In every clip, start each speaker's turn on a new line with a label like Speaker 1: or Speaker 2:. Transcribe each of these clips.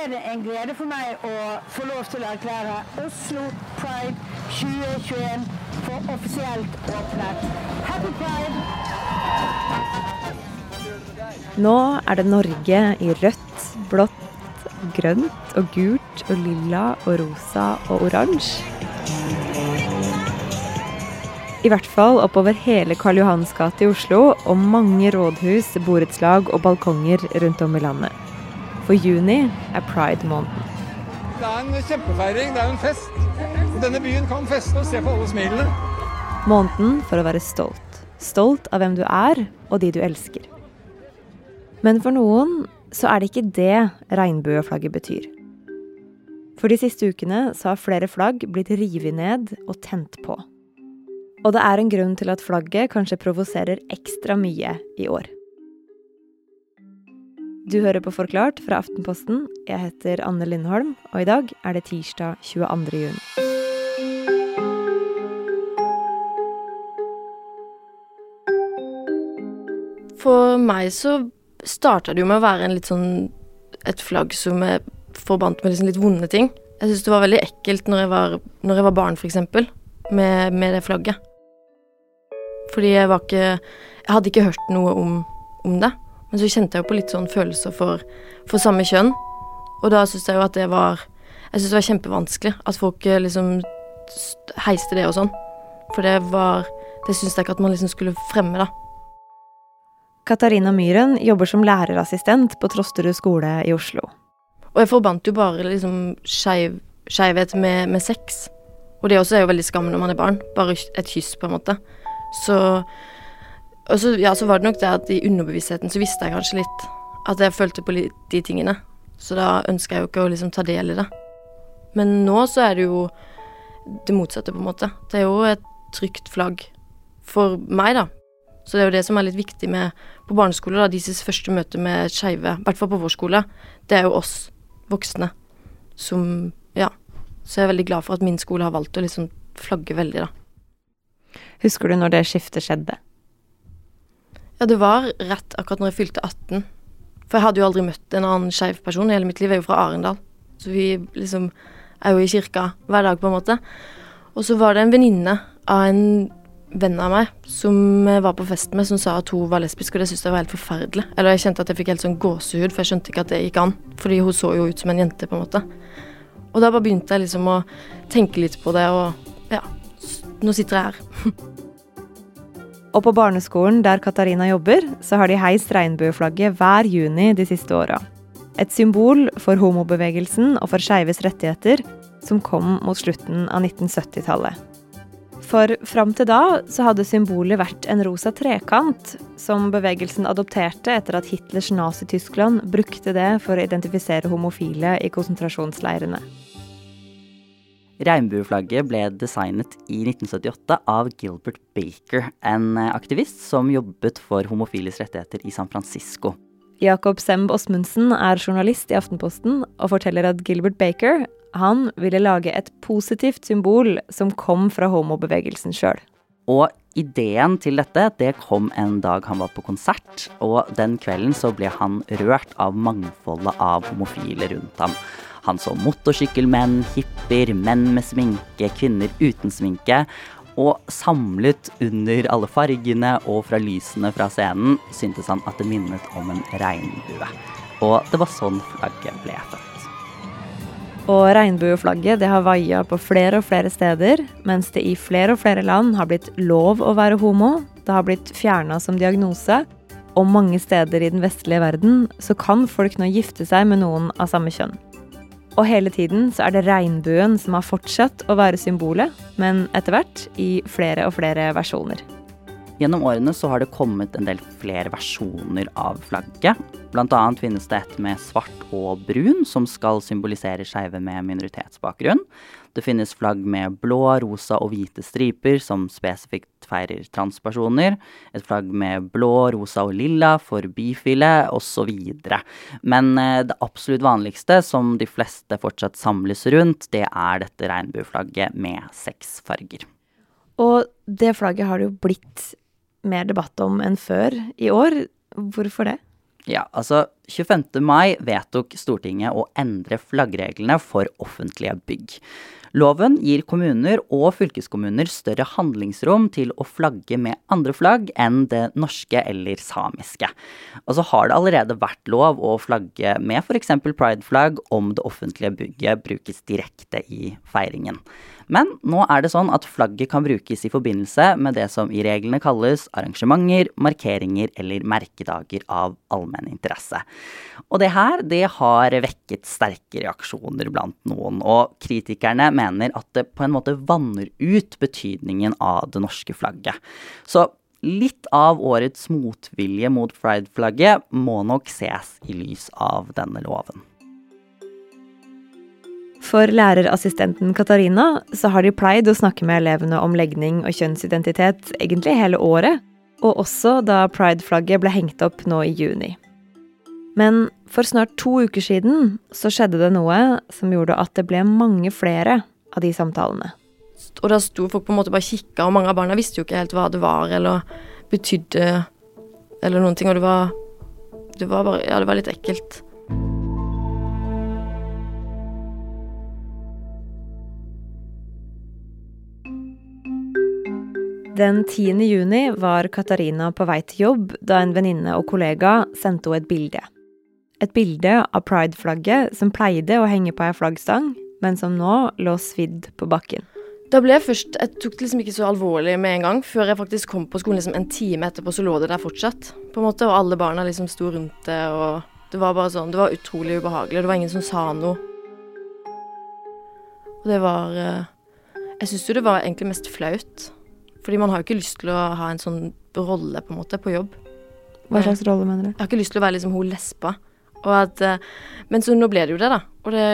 Speaker 1: er det en glede for meg å få lov til å erklære Oslo Pride 2021 for offisielt åpnet. Happy Pride!
Speaker 2: Nå er det Norge i rødt, blått, grønt og gult og lilla og rosa og oransje. I hvert fall oppover hele Karl Johans gate i Oslo og mange rådhus, borettslag og balkonger rundt om i landet. For juni er pride-måneden.
Speaker 3: Det er en kjempefeiring, det er en fest. Denne byen kan feste og se på alle smilene.
Speaker 2: Måneden for å være stolt. Stolt av hvem du er, og de du elsker. Men for noen så er det ikke det regnbueflagget betyr. For de siste ukene så har flere flagg blitt revet ned og tent på. Og det er en grunn til at flagget kanskje provoserer ekstra mye i år. Du hører på Forklart fra Aftenposten. Jeg heter Anne Lindholm, og i dag er det tirsdag 22. juni.
Speaker 4: For meg så starta det jo med å være sånn et flagg som er forbandt med liksom litt vonde ting. Jeg syns det var veldig ekkelt når jeg var, når jeg var barn, f.eks., med, med det flagget. Fordi jeg var ikke Jeg hadde ikke hørt noe om, om det. Men så kjente jeg jo på litt sånn følelser for, for samme kjønn. Og da syns jeg jo at det var Jeg syns det var kjempevanskelig at folk eh, liksom heiste det og sånn. For det var Det syns jeg ikke at man liksom skulle fremme, da.
Speaker 2: Katarina Myhren jobber som lærerassistent på Trosterud skole i Oslo.
Speaker 4: Og jeg forbandt jo bare liksom skeivhet med, med sex. Og det også er jo veldig skam når man er barn. Bare et kyss, på en måte. Så Og så, ja, så var det nok det at i underbevisstheten så visste jeg kanskje litt at jeg følte på de tingene. Så da ønska jeg jo ikke å liksom ta del i det. Men nå så er det jo det motsatte, på en måte. Det er jo et trygt flagg for meg, da. Så det er jo det som er litt viktig med på barneskole, da, deres første møte med skeive, i hvert fall på vår skole, det er jo oss voksne som Ja. Så jeg er veldig glad for at min skole har valgt å liksom flagge veldig, da.
Speaker 2: Husker du når det skiftet skjedde?
Speaker 4: Ja, det var rett akkurat når jeg fylte 18. For jeg hadde jo aldri møtt en annen skeiv person i hele mitt liv. Jeg er jo fra Arendal. Så vi liksom er jo i kirka hver dag, på en måte. Og så var det en venninne av en venn av meg som jeg var på fest med, som sa at hun var lesbisk, og det syntes jeg var helt forferdelig. Eller jeg kjente at jeg fikk helt sånn gåsehud, for jeg skjønte ikke at det gikk an. Fordi hun så jo ut som en jente, på en måte. Og da bare begynte jeg liksom å tenke litt på det, og ja, nå sitter jeg her.
Speaker 2: Og på barneskolen der Katarina jobber, så har de heist regnbueflagget hver juni de siste åra. Et symbol for homobevegelsen og for skeives rettigheter som kom mot slutten av 1970-tallet. For fram til da så hadde symbolet vært en rosa trekant, som bevegelsen adopterte etter at Hitlers Nazi-Tyskland brukte det for å identifisere homofile i konsentrasjonsleirene.
Speaker 5: Regnbueflagget ble designet i 1978 av Gilbert Baker, en eh, aktivist som jobbet for homofiles rettigheter i San Francisco.
Speaker 2: Jakob Semb Osmundsen er journalist i Aftenposten og forteller at Gilbert Baker han ville lage et positivt symbol som kom fra homobevegelsen sjøl.
Speaker 5: Og ideen til dette det kom en dag han var på konsert, og den kvelden så ble han rørt av mangfoldet av homofile rundt ham. Han så motorsykkelmenn, hippier, menn med sminke, kvinner uten sminke. Og samlet under alle fargene og fra lysene fra scenen syntes han at det minnet om en regnbue. Og det var sånn flagget ble født.
Speaker 2: Og regnbueflagget det har vaia på flere og flere steder, mens det i flere og flere land har blitt lov å være homo. Det har blitt fjerna som diagnose. Og mange steder i den vestlige verden så kan folk nå gifte seg med noen av samme kjønn. Og hele tiden så er det regnbuen som har fortsatt å være symbolet, men etter hvert i flere og flere versjoner.
Speaker 5: Gjennom årene så har det kommet en del flere versjoner av flagget. Blant annet finnes det et med svart og brun, som skal symbolisere skeive med minoritetsbakgrunn. Det finnes flagg med blå, rosa og hvite striper, som spesifikt feirer transpersoner. Et flagg med blå, rosa og lilla for bifile, osv. Men eh, det absolutt vanligste, som de fleste fortsatt samles rundt, det er dette regnbueflagget med seks farger.
Speaker 2: Og det flagget har det jo blitt mer debatt om enn før i år. Hvorfor det?
Speaker 5: Ja, altså 25. mai vedtok Stortinget å endre flaggreglene for offentlige bygg. Loven gir kommuner og fylkeskommuner større handlingsrom til å flagge med andre flagg enn det norske eller samiske. Og så har det allerede vært lov å flagge med f.eks. prideflagg om det offentlige bygget brukes direkte i feiringen. Men nå er det sånn at flagget kan brukes i forbindelse med det som i reglene kalles arrangementer, markeringer eller merkedager av allmenn interesse. Og det her, det har vekket sterke reaksjoner blant noen, og kritikerne mener at det på en måte vanner ut betydningen av det norske flagget. Så litt av årets motvilje mot pride-flagget må nok ses i lys av denne loven.
Speaker 2: For lærerassistenten Katarina så har de pleid å snakke med elevene om legning og kjønnsidentitet egentlig hele året, og også da pride-flagget ble hengt opp nå i juni. Men for snart to uker siden så skjedde det noe som gjorde at det ble mange flere av de samtalene.
Speaker 4: Og da sto folk på en måte bare kikka, og mange av barna visste jo ikke helt hva det var eller betydde eller noen ting, og det var Det var bare Ja, det var litt ekkelt.
Speaker 2: Den 10. juni var Katarina på vei til jobb da en venninne og kollega sendte henne et bilde. Et bilde av prideflagget som pleide å henge på ei flaggstang, men som nå lå svidd på bakken.
Speaker 4: Da ble Jeg først, jeg tok det liksom ikke så alvorlig med en gang. Før jeg faktisk kom på skolen liksom en time etterpå, så lå det der fortsatt. på en måte, Og alle barna liksom sto rundt det. og Det var bare sånn, det var utrolig ubehagelig. Det var ingen som sa noe. Og det var eh, Jeg syns jo det var egentlig mest flaut. Fordi man har jo ikke lyst til å ha en sånn rolle på en måte på jobb.
Speaker 2: Hva slags rolle mener du?
Speaker 4: Jeg har ikke lyst til å være liksom hun lesba. Og at, eh, men så nå ble det jo det, da. Og det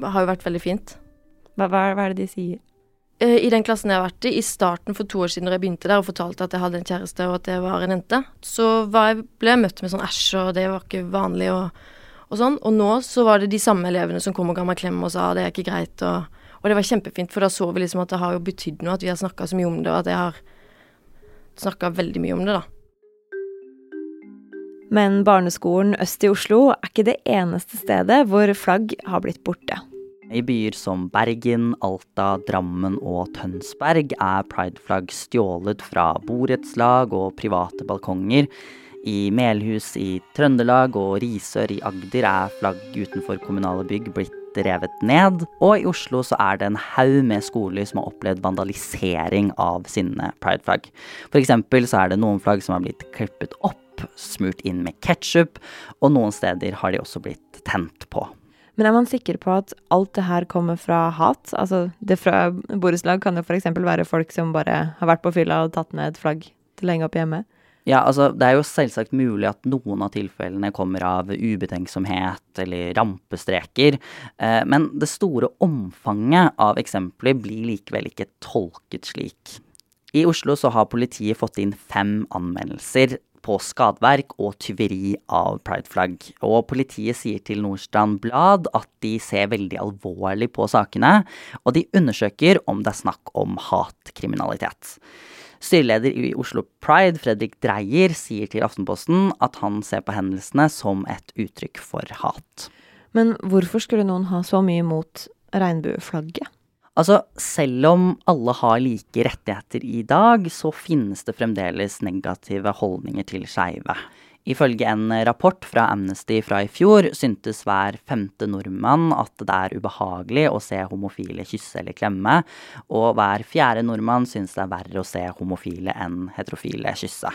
Speaker 4: har jo vært veldig fint.
Speaker 2: Hva, hva, hva er det de sier?
Speaker 4: Eh, I den klassen jeg har vært i, i starten for to år siden da jeg begynte der og fortalte at jeg hadde en kjæreste og at jeg var en jente, så jeg, ble jeg møtt med sånn æsj, og det var ikke vanlig og, og, sånn. Og nå så var det de samme elevene som kom og ga meg klem og sa det er ikke greit, og, og det var kjempefint, for da så vi liksom at det har jo betydd noe at vi har snakka så mye om det, og at jeg har snakka veldig mye om det, da.
Speaker 2: Men barneskolen øst i Oslo er ikke det eneste stedet hvor flagg har blitt borte.
Speaker 5: I byer som Bergen, Alta, Drammen og Tønsberg er prideflagg stjålet fra borettslag og private balkonger. I Melhus i Trøndelag og Risør i Agder er flagg utenfor kommunale bygg blitt revet ned. Og i Oslo så er det en haug med skoler som har opplevd vandalisering av sine prideflagg. Eksempel så er det noen flagg som har blitt klippet opp, smurt inn med ketsjup, og noen steder har de også blitt tent på.
Speaker 2: Men er man sikker på at alt det her kommer fra hat? Altså, det fra borettslag kan jo f.eks. være folk som bare har vært på fylla og tatt ned flagg til å henge opp hjemme.
Speaker 5: Ja, altså det er jo selvsagt mulig at noen av tilfellene kommer av ubetenksomhet eller rampestreker, eh, men det store omfanget av eksempler blir likevel ikke tolket slik. I Oslo så har politiet fått inn fem anmeldelser på skadverk og tyveri av prideflagg. Og politiet sier til Nordstrand Blad at de ser veldig alvorlig på sakene, og de undersøker om det er snakk om hatkriminalitet. Styreleder i Oslo Pride, Fredrik Dreyer, sier til Aftenposten at han ser på hendelsene som et uttrykk for hat.
Speaker 2: Men hvorfor skulle noen ha så mye mot regnbueflagget?
Speaker 5: Altså, selv om alle har like rettigheter i dag, så finnes det fremdeles negative holdninger til skeive. Ifølge en rapport fra Amnesty fra i fjor syntes hver femte nordmann at det er ubehagelig å se homofile kysse eller klemme, og hver fjerde nordmann syns det er verre å se homofile enn heterofile kysse.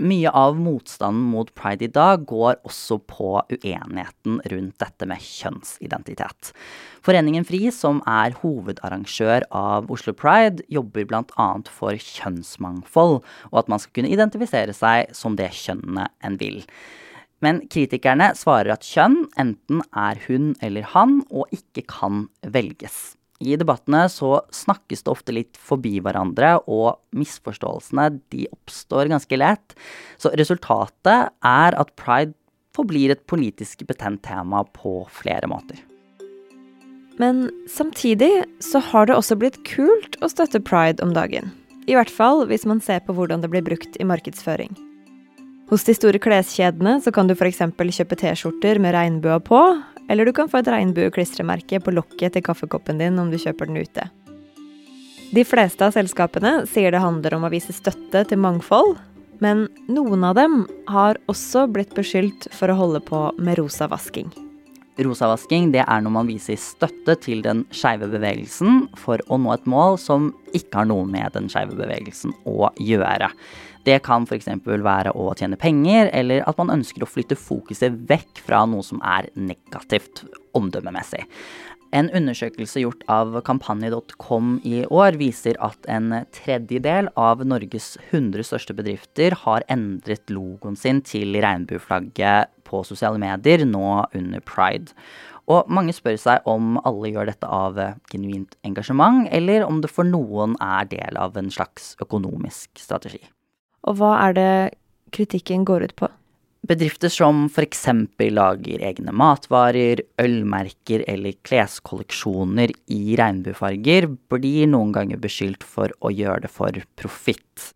Speaker 5: Mye av motstanden mot pride i dag går også på uenigheten rundt dette med kjønnsidentitet. Foreningen FRI, som er hovedarrangør av Oslo Pride, jobber bl.a. for kjønnsmangfold, og at man skal kunne identifisere seg som det kjønnet en vil. Men kritikerne svarer at kjønn enten er hun eller han, og ikke kan velges. I debattene så snakkes det ofte litt forbi hverandre, og misforståelsene de oppstår ganske lett. Så resultatet er at pride forblir et politisk betent tema på flere måter.
Speaker 2: Men samtidig så har det også blitt kult å støtte pride om dagen. I hvert fall hvis man ser på hvordan det blir brukt i markedsføring. Hos de store kleskjedene så kan du f.eks. kjøpe T-skjorter med regnbua på, eller du kan få et regnbueklistremerke på lokket til kaffekoppen din om du kjøper den ute. De fleste av selskapene sier det handler om å vise støtte til mangfold, men noen av dem har også blitt beskyldt for å holde på med rosavasking.
Speaker 5: Rosavasking det er når man viser støtte til den skeive bevegelsen for å nå et mål som ikke har noe med den skeive bevegelsen å gjøre. Det kan f.eks. være å tjene penger, eller at man ønsker å flytte fokuset vekk fra noe som er negativt omdømmemessig. En undersøkelse gjort av kampanje.com i år viser at en tredjedel av Norges 100 største bedrifter har endret logoen sin til regnbueflagget på sosiale medier nå under pride. Og mange spør seg om alle gjør dette av genuint engasjement, eller om det for noen er del av en slags økonomisk strategi.
Speaker 2: Og hva er det kritikken går ut på?
Speaker 5: Bedrifter som f.eks. lager egne matvarer, ølmerker eller kleskolleksjoner i regnbuefarger, blir noen ganger beskyldt for å gjøre det for profitt.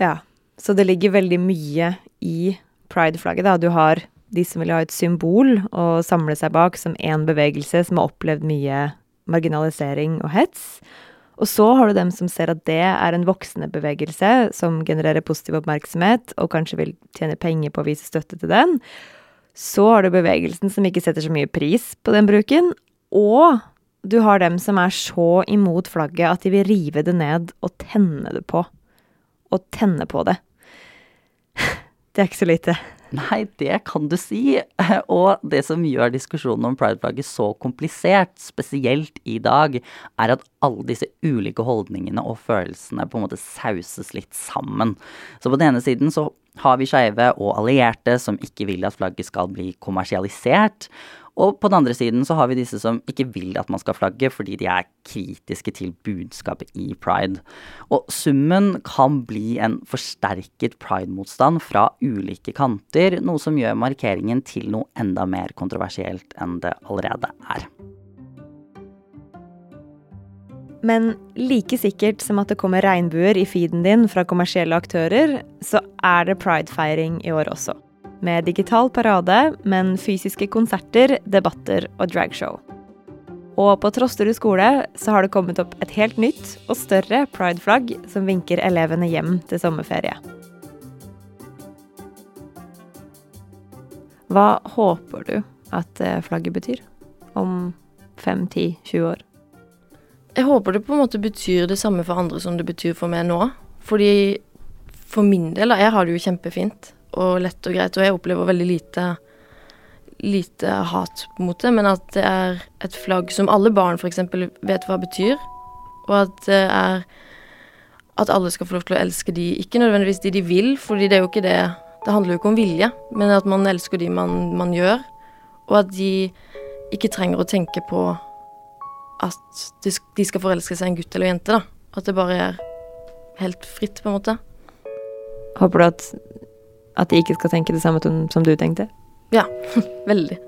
Speaker 2: Ja, så det ligger veldig mye i pride-flagget, da. Du har de som vil ha et symbol å samle seg bak som én bevegelse som har opplevd mye marginalisering og hets. Og så har du dem som ser at det er en voksende bevegelse som genererer positiv oppmerksomhet, og kanskje vil tjene penger på å vise støtte til den. Så har du bevegelsen som ikke setter så mye pris på den bruken. Og du har dem som er så imot flagget at de vil rive det ned og tenne det på. Og tenne på det. Det er ikke så lite.
Speaker 5: Nei, det kan du si. Og det som gjør diskusjonen om prideflagget så komplisert, spesielt i dag, er at alle disse ulike holdningene og følelsene på en måte sauses litt sammen. Så på den ene siden så har vi skeive og allierte som ikke vil at flagget skal bli kommersialisert. Og på den andre siden så har vi disse som ikke vil at man skal flagge fordi de er kritiske til budskapet i pride. Og summen kan bli en forsterket pride-motstand fra ulike kanter, noe som gjør markeringen til noe enda mer kontroversielt enn det allerede er.
Speaker 2: Men like sikkert som at det kommer regnbuer i feeden din fra kommersielle aktører, så er det pridefeiring i år også med digital parade, men fysiske konserter, debatter og dragshow. Og på Trosterud skole så har det kommet opp et helt nytt og større prideflagg som vinker elevene hjem til sommerferie. Hva håper du at eh, flagget betyr om 5, 10, 20 år?
Speaker 4: Jeg håper det på en måte betyr det samme for andre som det betyr for meg nå. Fordi for min del, jeg har det jo kjempefint og lett og greit. Og jeg opplever veldig lite, lite hat mot det, men at det er et flagg som alle barn f.eks. vet hva betyr, og at det er at alle skal få lov til å elske de, ikke nødvendigvis de de vil, fordi det er jo ikke det Det handler jo ikke om vilje, men at man elsker de man, man gjør, og at de ikke trenger å tenke på at de skal forelske seg en gutt eller jente, da. At det bare er helt fritt, på en måte.
Speaker 2: Håper du at at de ikke skal tenke det samme som du tenkte?
Speaker 4: Ja, veldig.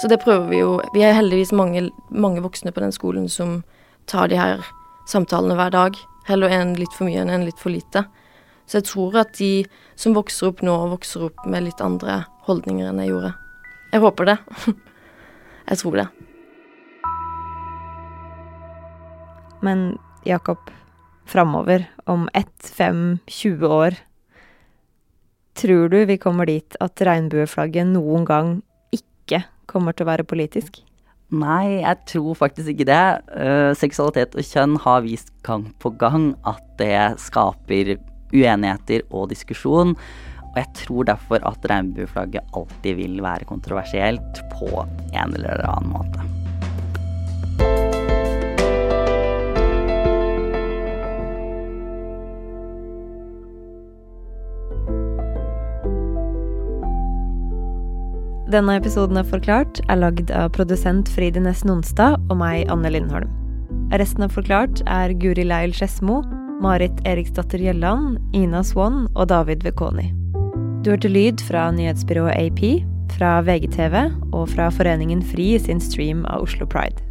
Speaker 4: Så det prøver vi jo. Vi er heldigvis mange, mange voksne på den skolen som tar de her samtalene hver dag. Heller en litt for mye enn en litt for lite. Så jeg tror at de som vokser opp nå, vokser opp med litt andre holdninger enn jeg gjorde. Jeg håper det. Jeg tror det.
Speaker 2: Men Jakob, framover, om ett, fem, 20 år, Tror du vi kommer dit at regnbueflagget noen gang ikke kommer til å være politisk?
Speaker 5: Nei, jeg tror faktisk ikke det. Uh, seksualitet og kjønn har vist gang på gang at det skaper uenigheter og diskusjon. Og jeg tror derfor at regnbueflagget alltid vil være kontroversielt på en eller annen måte.
Speaker 2: Denne episoden av Forklart er lagd av produsent Fride Næss Nonstad og meg, Anne Lindholm. Resten av Forklart er Guri Leil Skedsmo, Marit Eriksdatter Gjelland, Ina Swann og David Vekoni. Du hørte lyd fra nyhetsbyrået AP, fra VGTV og fra Foreningen FRI sin stream av Oslo Pride.